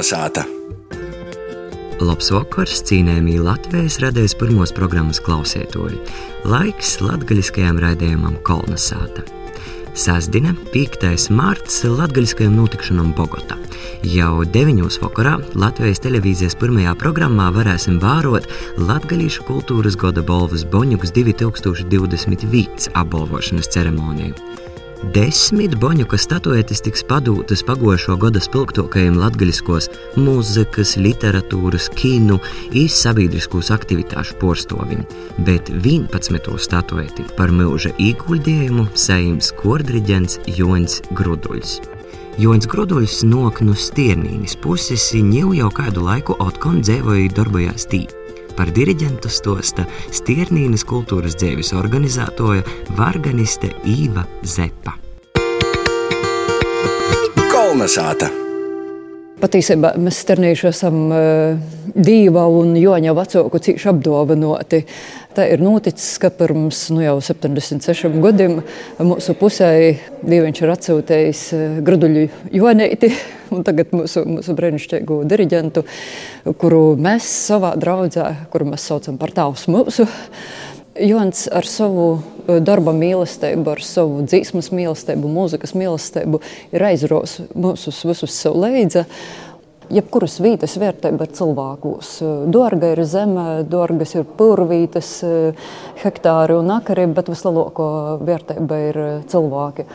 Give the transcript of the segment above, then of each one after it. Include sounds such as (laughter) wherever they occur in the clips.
Kolnesāta! Labs vakars, cienējamie Latvijas radējas pirmos programmas klausētoji. Laiks latgaļiskajam raidījumam Kolnesāta. Sasdina 5. marts latgaļiskajam notikšanam Bogotā. Jau 9. vakarā Latvijas televīzijas pirmajā programmā varēsim vērot Latvijas kultūras gada balvas Boņuks 2021 apbalvošanas ceremoniju. Desmit boņuka statuetes tiks padūtas pagošo gada spilgtākajiem latgaļiskos mūzikas, literatūras, kinu un sabiedriskos aktivitāšu porstovim, bet 11. statueti par mūža ieguldījumu sajims kordriģents Joņs Gruduļs. Joņs Gruduļs nok no Stiernīnas puses jau jau kādu laiku otkon dzēvoja darbojās tīk par diriģentu stosta Stiernīnas kultūras dzēvis organizatoja Varganiste Īva Zepa. Kolnesāta! Patiesībā mēs sternīši esam uh, Dīva un Joņa vecāku cīši apdāvinoti. Tā ir noticis, ka pirms nu, jau 76 gadiem mūsu pusē Dīviņš ir atsūtījis graduļu Jonēti, un tagad mūsu, mūsu brīnišķīgu diriģentu, kuru mēs savā draudzē, kuru mēs saucam par tēvs mūsu, Jons ar savu darba mīlestību, ar savu dzīsmas mīlestību, mūzikas mīlestību ir aizros mūsus visus sev leidza. Jebkuras vietas vērtība ir cilvēkos. Dārga ir zeme, dārgas ir purvītes, hektāri un akari, bet vislielāko vērtība ir cilvēki.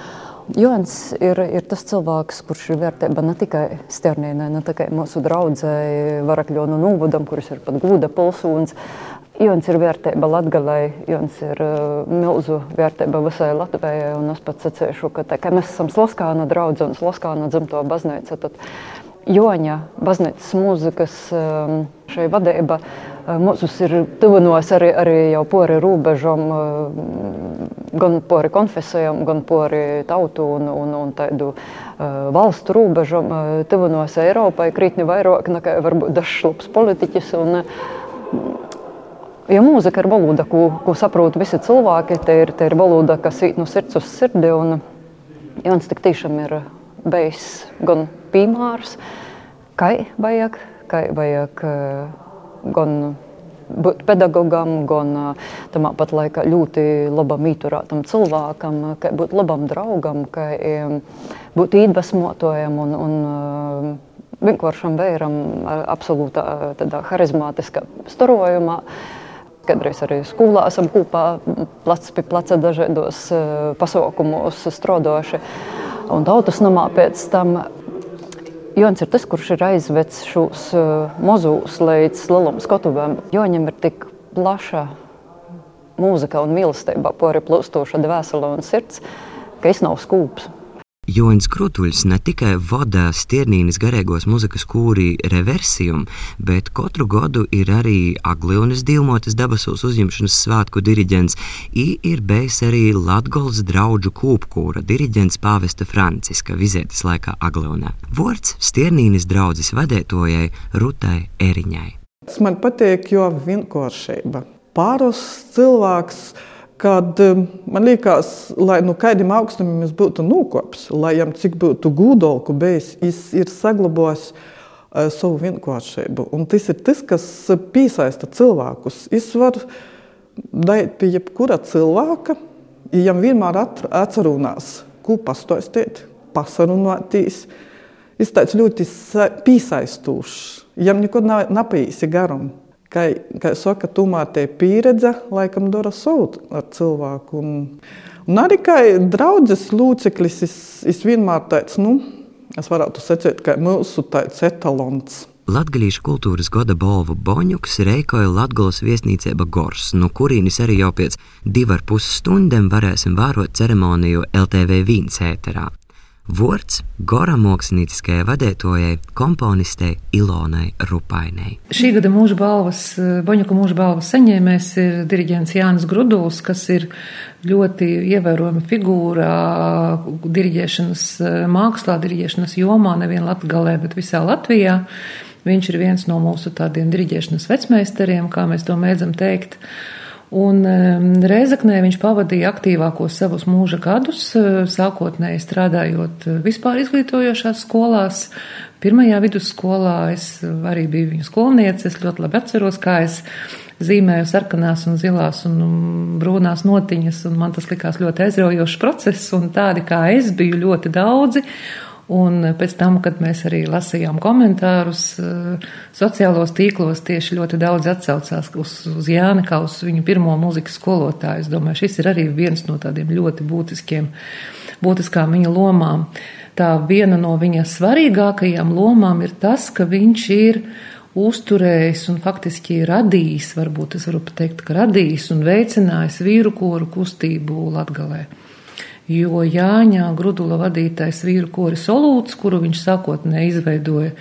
Jons ir, ir tas cilvēks, kurš ir vērtība ne tikai Sternīnai, ne tikai mūsu draudzēji Varakļonu Nūvudam, kurš ir pat gūda pilsūns, Jons ir vērtība Latvijai, Jons ir uh, milzu vērtība visai Latvijai. Es pats sacīšu, ka tā, mēs esam Sloskāna draugs un Sloskāna dzimto baznīca. Tad Joņa baznīcas mūzikas um, šai vadība uh, mums ir tuvinos arī, arī jau pori robežam, uh, gan pori konfesijām, gan pori tautu un, un, un tādu uh, valstu robežam, tuvinos Eiropai, krītni vairāk nekā varbūt dažs šlups politiķis. Un, Jo mūzika ir valoda, ko, ko saprot visi cilvēki. Tā ir, tā ir valoda, kas ir no sirds uz sirdi. Un Jans tik tiešām ir bijis gan piemērs, kā vajag, kā vajag gan būt pedagogam, gan tamā pat laikā ļoti labam īturētam cilvēkam, kā būt labam draugam, kā būt iedvesmotājam un, un vienkāršam vēram absolūtā tādā harizmātiskā starojumā. Kādreiz arī skolā esam kopā, plecs pie pleca dažādos uh, pasaukumos strādājuši. Un tautas namā pēc tam Jons ir tas, kurš ir aizvedis šos uh, mazus līdz lielam skatuvēm. Joņam ir tik plaša mūzika un mīlestība, pori plūstoša dvēsele un sirds, ka es nav skūps. Joņs Krutuļs ne tikai vada Stiernīnas garīgos muzikas kūrī reversijumu, bet katru gadu ir arī Aglionas divmotas dabasos uzņemšanas svētku diriģents, ir bijis arī Latgols draudžu kūpkūra diriģents pāvesta Franciska vizētas laikā Aglionā. Vorts Stiernīnas draudzes vadētojai Rutai Eriņai. Tas man patīk, jo vienkāršība. Pārus cilvēks kad um, man liekas, lai nu kādam augstumam es būtu nokopis, lai viņam cik būtu gudolku bijis, viņš ir saglabājis uh, savu vienkāršību. Un tas ir tas, kas piesaista cilvēkus. Es varu daiet pie jebkura cilvēka, ja viņam vienmēr atcerunās, ko pastāstīt, pasarunāties. Es tāds ļoti piesaistošs. Viņam nekad nav napīsi garumu kā, kā saka, tomēr tie pieredze laikam dara savu ar cilvēku. Un, un arī kā draudzes loceklis, es, es vienmēr tāds, nu, es varētu sacīt, ka mūsu tāds etalons. Latvijas kultūras gada balvu Boņuks reikoja Latvijas viesnīcība Gors, no kurienes arī jau pēc divu ar pus stundām varēsim vērot ceremoniju LTV vīns ēterā. Vorts Gora mākslinieckajai vadētojai, komponistei Ilonai Rupainai. Šī gada mūža balvas, Boņuka mūža balvas saņēmējs ir diriģents Jānis Gruduls, kas ir ļoti ievērojama figūra diriģēšanas mākslā, diriģēšanas jomā, nevien Latgalē, bet visā Latvijā. Viņš ir viens no mūsu tādiem diriģēšanas vecmeistariem, kā mēs to mēdzam teikt. Un Reizeknē viņš pavadīja aktīvākos savus mūža gadus, sākotnēji strādājot vispār izglītojošās skolās. Pirmajā vidusskolā es arī biju viņa skolniece, es ļoti labi atceros, kā es zīmēju sarkanās un zilās un brūnās notiņas, un man tas likās ļoti aizraujošs process, un tādi kā es biju ļoti daudzi. Un pēc tam, kad mēs arī lasījām komentārus eh, sociālos tīklos, tieši ļoti daudz atsaucās uz, uz Jāni kā uz viņu pirmo mūzikas skolotāju. Es domāju, šis ir arī viens no tādiem ļoti būtiskiem, būtiskām viņa lomām. Tā viena no viņa svarīgākajām lomām ir tas, ka viņš ir uzturējis un faktiski radījis, varbūt es varu pateikt, ka radījis un veicinājis vīru koru kustību Latgalē. Jo Jāņā Grudula vadītais vīru kori Solūts, kuru viņš sākotnēji izveidoja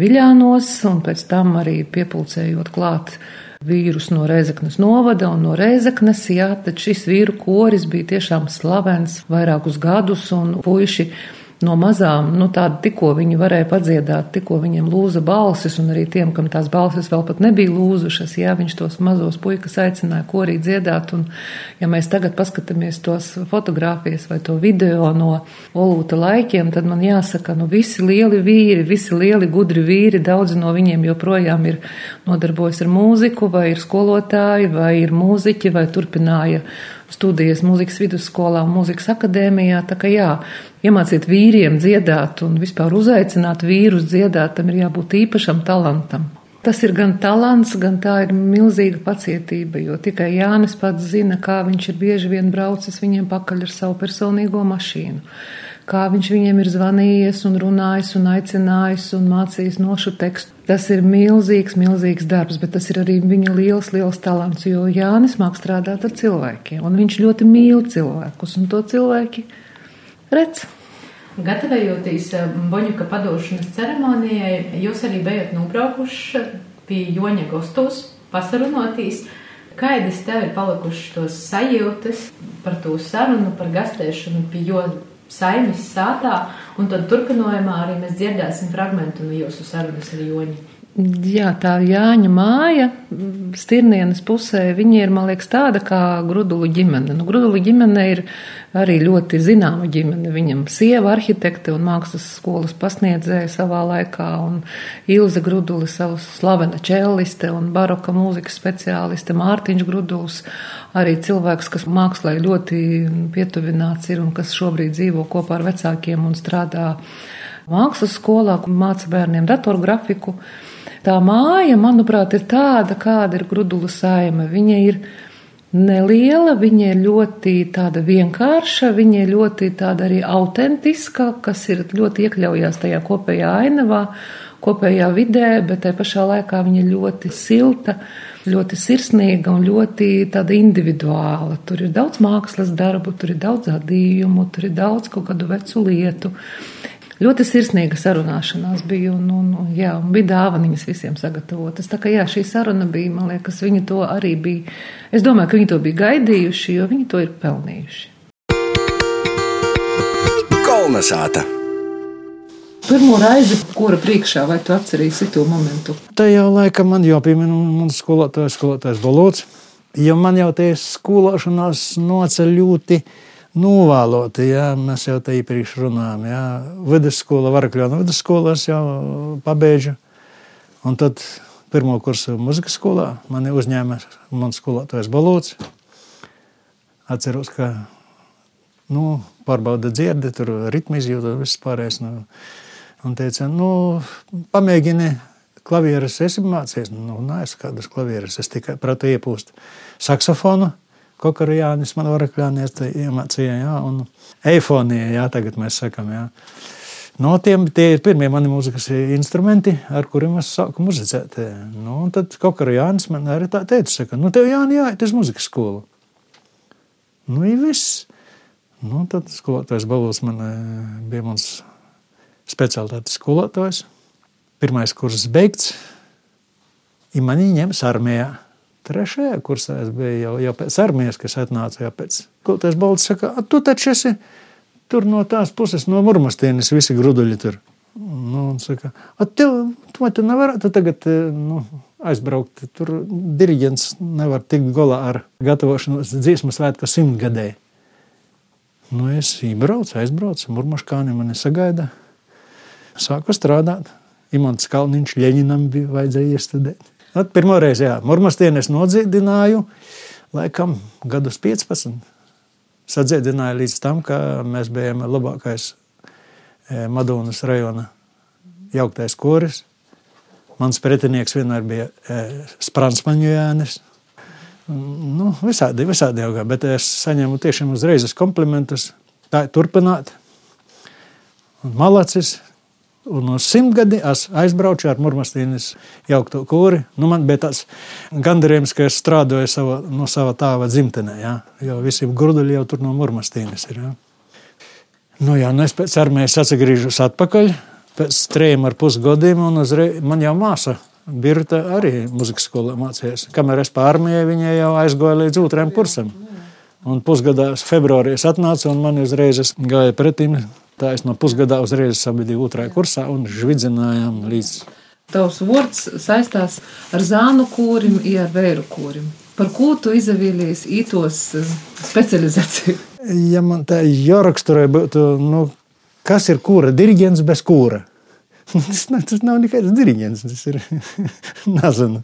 Viļānos un pēc tam arī piepulcējot klāt vīrus no Reizeknas novada un no Reizeknas, jā, tad šis vīru koris bija tiešām slavens vairākus gadus un puiši no mazām, nu tādi tikko viņi varēja padziedāt, tikko viņiem lūza balsis, un arī tiem, kam tās balsis vēl pat nebija lūzušas, jā, viņš tos mazos puikas aicināja korī dziedāt, un ja mēs tagad paskatāmies tos fotogrāfijas vai to video no Olūta laikiem, tad man jāsaka, nu visi lieli vīri, visi lieli gudri vīri, daudzi no viņiem joprojām ir nodarbojas ar mūziku, vai ir skolotāji, vai ir mūziķi, vai turpināja studijas mūzikas vidusskolā un mūzikas akadēmijā. Tā kā jā, iemāciet vīriem dziedāt un vispār uzaicināt vīrus dziedāt, tam ir jābūt īpašam talantam. Tas ir gan talants, gan tā ir milzīga pacietība, jo tikai Jānis pats zina, kā viņš ir bieži vien braucis viņiem pakaļ ar savu personīgo mašīnu kā viņš viņiem ir zvanījies un runājis un aicinājis un mācījis nošu tekstu. Tas ir milzīgs, milzīgs darbs, bet tas ir arī viņa liels, liels talants, jo Jānis māk strādāt ar cilvēkiem, un viņš ļoti mīl cilvēkus, un to cilvēki redz. Gatavojoties eh, Boņuka padošanas ceremonijai, jūs arī bijat nobraukuši pie Joņa Gostos, pasarunotīs. Kādas tev ir palikušas tos sajūtas par to sarunu, par gastēšanu pie Joņa? Saimnes sātā, un tad turpinājumā arī mēs dzirdēsim fragment no jūsu sarunas ar Joņu. Jā, tā Jāņa māja, Stirnienes pusē, viņa ir, man liekas, tāda kā Grudulu ģimene. Nu, Grudulu ģimene ir arī ļoti zināma ģimene. Viņam sieva arhitekte un mākslas skolas pasniedzēja savā laikā, un Ilze Gruduli, savu slavena čelliste un baroka mūzikas speciāliste Mārtiņš Gruduls, arī cilvēks, kas mākslē ļoti pietuvināts ir un kas šobrīd dzīvo kopā ar vecākiem un strādā mākslas skolā, māca bērniem datorgrafiku. Tā māja, manuprāt, ir tāda, kāda ir grudula saima. Viņa ir neliela, viņa ir ļoti tāda vienkārša, viņa ir ļoti tāda arī autentiska, kas ir ļoti iekļaujās tajā kopējā ainavā, kopējā vidē, bet tai pašā laikā viņa ir ļoti silta, ļoti sirsnīga un ļoti tāda individuāla. Tur ir daudz mākslas darbu, tur ir daudz adījumu, tur ir daudz kaut kādu vecu lietu ļoti sirsnīga sarunāšanās bija, un, un, un, jā, un bija dāvaniņas visiem sagatavotas. Tā kā jā, šī saruna bija, man liekas, viņi to arī bija. Es domāju, ka viņi to bija gaidījuši, jo viņi to ir pelnījuši. Kolnesāta! Pirmo reizi, kura priekšā, vai tu atcerīsi to momentu? Tajā laikā man jau piemēra mans skolotājs, skolotājs Bolots, jo man jau tie skološanās noceļ ļoti novēloti. Jā, mēs jau te iepriekš runājām. Jā. Vidusskola, Varakļona vidusskolas jau pabeidzu. Un tad pirmo kursu muzikas skolā mani uzņēma mans skolotājs Balūts. Atceros, ka nu, pārbauda dzirdi, tur ritmu izjūta viss pārējais. Nu, un teica, nu, pamēģini klavieres, esi mācījies. Nu, nē, es kādas klavieres, es tikai pratu iepūst saksofonu Kokorijānis man varakļānies iemācīja, jā, un eifonija, jā, tagad mēs sakam, jā. No tiem tie ir pirmie mani mūzikas instrumenti, ar kuriem es sāku muzicēt. Nu, un tad Kokorijānis man arī tā teica, saka, nu tev Jāni jāiet uz muzikas skolu. Nu, ir viss. Nu, tad skolotājs Balūs man bija mans speciālitātes skolotājs. Pirmais kurs beigts, ir mani ņems armijā. Trešajā kursā es biju jau, jau pēc armijas, kas atnāca jau pēc. Kultais Balts saka, tu taču esi tur no tās puses, no Murmastienes, visi gruduļi tur. Nu, un saka, tev, tu, tu nevarētu tagad nu, aizbraukt. Tur diriģents nevar tikt galā ar gatavošanos dziesmu svētku simtgadēji. Nu, es iebraucu, aizbraucu, Murmaškāni mani sagaida. Sāku strādāt. Imants Kalniņš Ļeņinam bija vajadzēja iestudēt. At pirmo reizi, jā, Murmastienu es nodziedināju, laikam gadus 15. Sadziedināju līdz tam, ka mēs bijām labākais e, Madonas rajona jauktais koris. Mans pretinieks vienmēr bija e, Spransmaņu Jānis. Nu, visādi, visādi jau gāja, bet es saņēmu tiešām uzreiz komplimentus. Tā ir turpināt. Un malacis. Un uz simtgadi es aizbraucu ar Murmastīnas jaukto kūri. Nu, man bija tāds gandarījums, ka es strādāju sava, no sava tēva dzimtenē. Ja? Jo visiem grūduļi jau tur no Murmastīnas ir. Ja? Nu, jā, nu es pēc armijas atgriežos atpakaļ pēc trījiem ar pusgadiem, un uzreiz man jau māsa Birta arī muzikas skolā mācījās. Kamēr es pārmijai, viņa jau aizgoja līdz otrajam kursam. Un pusgadā februārī es atnācu, un man uzreiz gāja pretim. Tā es no pusgadā uzreiz sabidīju otrajā kursā un žvidzinājām līdz. Tavs vārds saistās ar zānu kūrim, ar vēru kūrim. Par ko tu izvēlējies ītos eh, specializāciju? Ja man tā jāraksturē būtu, nu, Kas ir kūra? Diriģents bez kūra. (laughs) Tas, nav, tas nav nekāds diriģents. Tas ir (laughs) nezinu.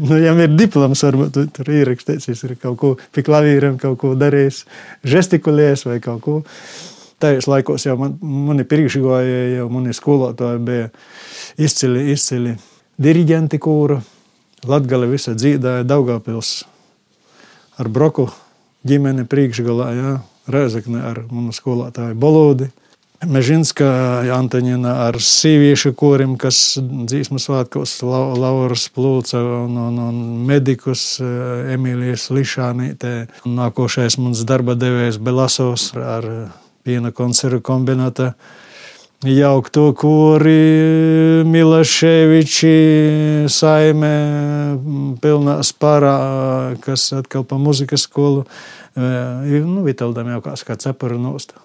Nu, ja ir diploms, varbūt tur ir ierakstīts, viņš ir kaut ko pie klavīriem, kaut ko darījis, žestikulējis vai kaut ko. Tajos laikos jau man, mani priekšgājēji, jau mani skolotāji bija izcili, izcili diriģenti kūru. Latgale visa dzīdāja Daugavpils ar broku ģimeni priekšgalā, jā, Rēzekne ar manu skolotāju Bolūdi. Mežinska Antonina ar sieviešu korim, kas dzīsmu svētkos Lauras Plūca un, un, un medikus Emīlijas Lišānītē. Nākošais mums darba devējs Belasovs ar piena konservu kombināta jaukto kori Milaševiči saime pilnā sparā, kas atkal pa muzikas skolu. Eh, nu, Vitaldam jau kāds kā cepura nostā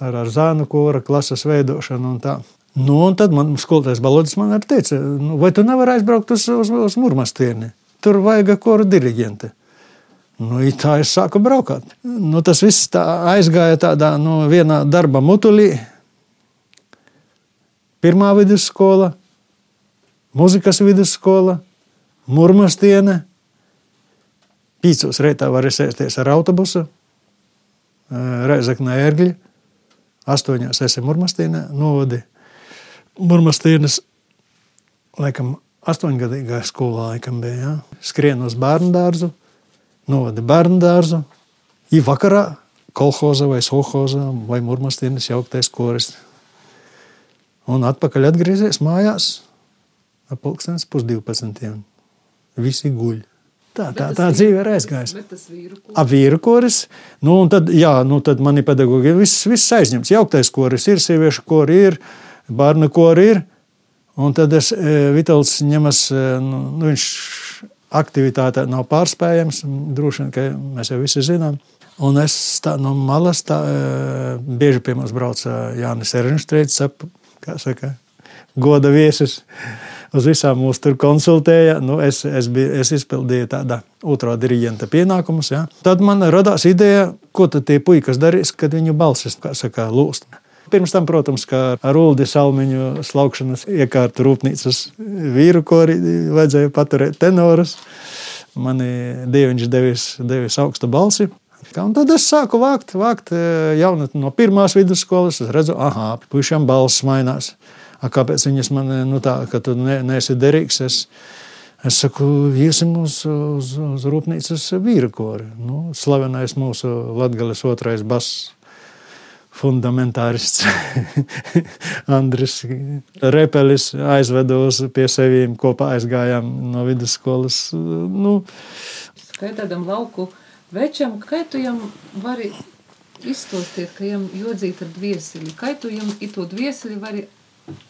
ar, ar zānu kora klases veidošanu un tā. Nu, un tad man skolotājs Balodis man arī teica, nu, vai tu nevari aizbraukt uz, uz, uz Murmastieni? Tur vajag koru diriģenti. Nu, tā es sāku braukt. Nu, tas viss tā aizgāja tādā nu, vienā darba mutulī. Pirmā vidusskola, muzikas vidusskola, Murmastiene. Pīcos reitā var sēsties ar autobusu, Reizeknē ērgļi astoņās esam Murmastīnā novadi. Murmastīnas, laikam, astoņgadīgā skolā laikam bija, ja? skrien uz bērnu dārzu, novadi bērnu dārzu, i vakarā kolhoza vai sohoza vai Murmastīnas jauktais koris. Un atpakaļ atgriezies mājās ap pulkstens pusdivpadsmitiem. Visi guļ. Tā, tā, tā dzīve ir aizgājusi. Ap vīru koris. Nu, tad, jā, nu, tad mani pedagogi viss, viss aizņemts. Jauktais koris ir, sieviešu kori ir, bērnu kori ir. Un tad es, e, Vitals ņemas, e, nu, nu, viņš aktivitāte nav pārspējams, droši vien, ka mēs jau visi zinām. Un es tā no malas, tā, e, bieži pie mums brauca Jānis Ernštreits, kā saka, goda viesis uz visām mūsu tur konsultēja. Nu, es, es, biju, es izpildīju tādu otro diriģenta pienākumus. Ja. Tad man radās ideja, ko tad tie puikas darīs, kad viņu balsis saka, lūst. Pirms tam, protams, kā ar Ulu Salmiņu slaukšanas iekārtu rūpnīcas vīru kori vajadzēja paturēt tenorus. Mani dieviņš devis, devis augstu balsi. Un tad es sāku vākt, vākt eh, jaunatni no pirmās vidusskolas. Es redzu, ah, puišiem balss mainās. A, kāpēc viņas man nu, tā, ka tu ne, neesi derīgs? Es, es saku, iesim uz, uz, uz rūpnīcas vīru kori. Nu, slavenais mūsu latgales otrais bass fundamentārists (laughs) Andris Repelis aizvedos pie sevīm, kopā aizgājām no vidusskolas. Nu, kā tādam lauku večam, kā tu jam vari izstostīt, ka jam jodzīt ar dvieseli, kā tu jam ito dvieseli vari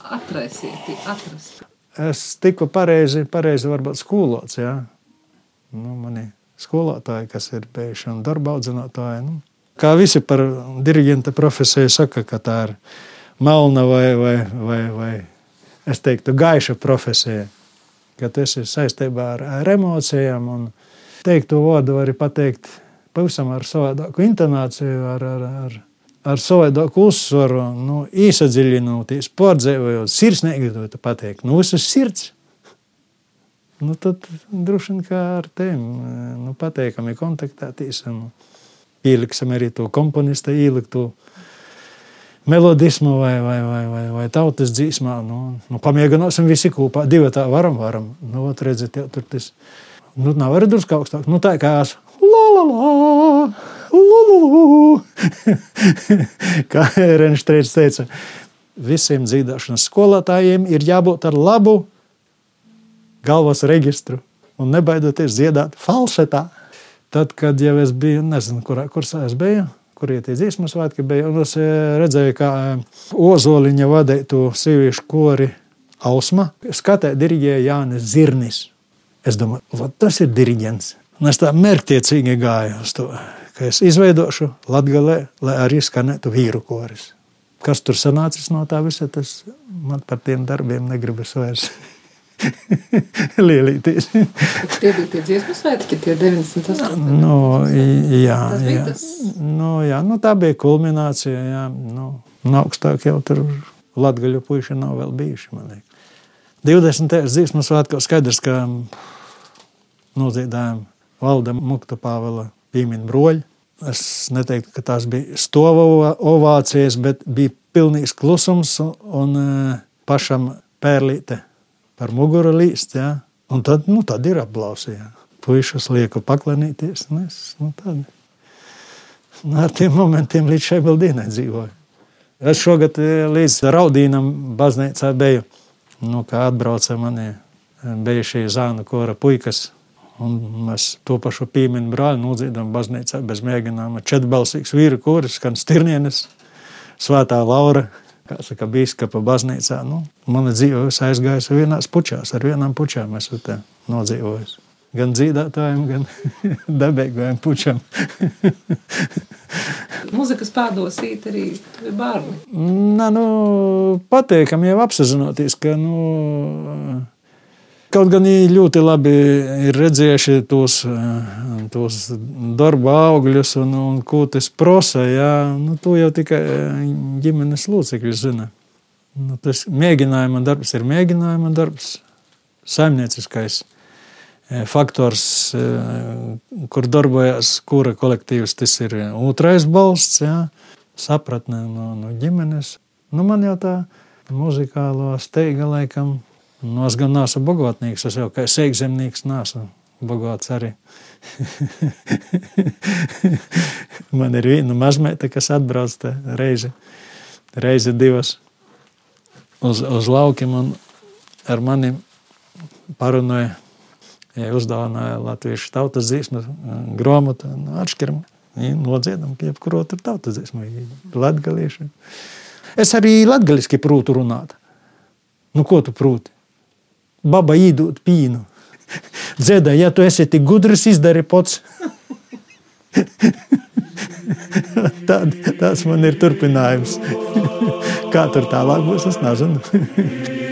atraisīt, atrast? Es tiku pareizi, pareizi varbūt skolots, jā. Nu, mani skolotāji, kas ir bijuši un darba audzinātāji. Nu. Kā visi par diriģenta profesiju saka, ka tā ir melna vai, vai, vai, vai es teiktu, gaiša profesija. ka tas ir saistībā ar, ar emocijām. Un teikt to vārdu var pateikt pavisam ar savādāku intonāciju, ar, ar, ar, ar savādāku uzsvaru, nu, īsadziļinoties, pārdzīvojot, sirsnīgi to pateikt. Nu, visas sirds. Nu, tad droši vien kā ar tiem nu, pateikami kontaktēties un ieliksim arī to komponista ieliktu melodismu vai, vai, vai, vai, vai tautas dzīsmā. Nu, nu, pamēģināsim visi kopā. Divi tā varam, varam. Nu, ot, redziet, jau tur tas. Nu, nav arī drusku augstāk. Nu, tā kā es. La, la, la, la. (laughs) kā Renštreits teica, visiem dzīvošanas skolotājiem ir jābūt ar labu galvas reģistru un nebaidoties dziedāt falšetā. Tad, kad jau es biju, nezinu, kurā kursā es biju, kur tie dziesmu svētki, bija, un es eh, redzēju, kā eh, Ozoliņa vadītu sieviešu kori Ausma skatē diriģēja Jānis Zirnis. Es domāju, tas ir diriģents. Un es tā mērķtiecīgi gāju uz to, ka es izveidošu Latgalē, lai arī skanētu vīru koris. Kas tur sanācis no tā visa, tas man par tiem darbiem negribas vairs. (laughs) (laughs) Lielīties. tie bija tie dziesmu svētki, tie 98. Nu, jā, jā. Tas... Nu, jā, nu, tā bija kulminācija. Jā, nu, nu, augstāk jau tur latgaļu puiši nav vēl bijuši, man liekas. 20. dziesmu svētkos skaidrs, ka nodziedājām valda Mukta Pāvela pīmina broļi. Es neteiktu, ka tās bija stova ovācijas, bet bija pilnīgs klusums un pašam pērlīte par muguru līst. Ja? Un tad, nu, tad ir aplausījā. Puišas lieku paklanīties. Es, nu, tad, nu, ar tiem momentiem līdz šai bildīnai dzīvoju. Es šogad e, līdz Raudīnam baznīcā biju, nu, kā atbrauca mani e, bijušie zānu kora puikas. Un mēs to pašu pīminu brāli nodziedam baznīcā bez mēģinājuma. Četrbalsīgs vīru koris, skan stirnienes, svētā Laura, kā saka, biskupa baznīcā. Nu, mana dzīve aizgājusi vienās pučās, ar vienām pučām esmu nodzīvojis. Gan dzīvotājiem, gan (laughs) dabīgajiem pučam. (laughs) Mūzikas pārdos īt arī bērni. Nā, nu, patīkami jau apzinoties, ka, nu, Kaut gan viņi ļoti labi ir redzējuši tos, tos darba augļus un, un ko tas prasa. Jā, nu, to jau tikai ģimenes locekļi zina. Nu, tas mēģinājuma darbs ir mēģinājuma darbs, saimnieciskais faktors, kur darbojas kura kolektīvs. Tas ir otrais balsts, jā, sapratne no, no ģimenes. Nu, man jau tā muzikālo steiga laikam Nu, es gan neesmu bagātnieks, es jau kā sēkzemnieks neesmu bagāts arī. (laughs) Man ir viena mazmeita, kas atbrauc reizi, reizi divas uz, uz laukiem un ar mani parunāja, ja uzdāvināja latviešu tautas dzīsmu grāmatu, nu, atšķiram, nodziedam, jebkuru otru tautas dzīsmu, latgaliešu. Es arī latgaliski prūtu runāt. Nu, ko tu prūti? Baba īdūt pīnu. Dzēdā, ja tu esi tik gudrs, izdari pats. Tād, tāds man ir turpinājums. Kā tur tālāk būs, es nezinu.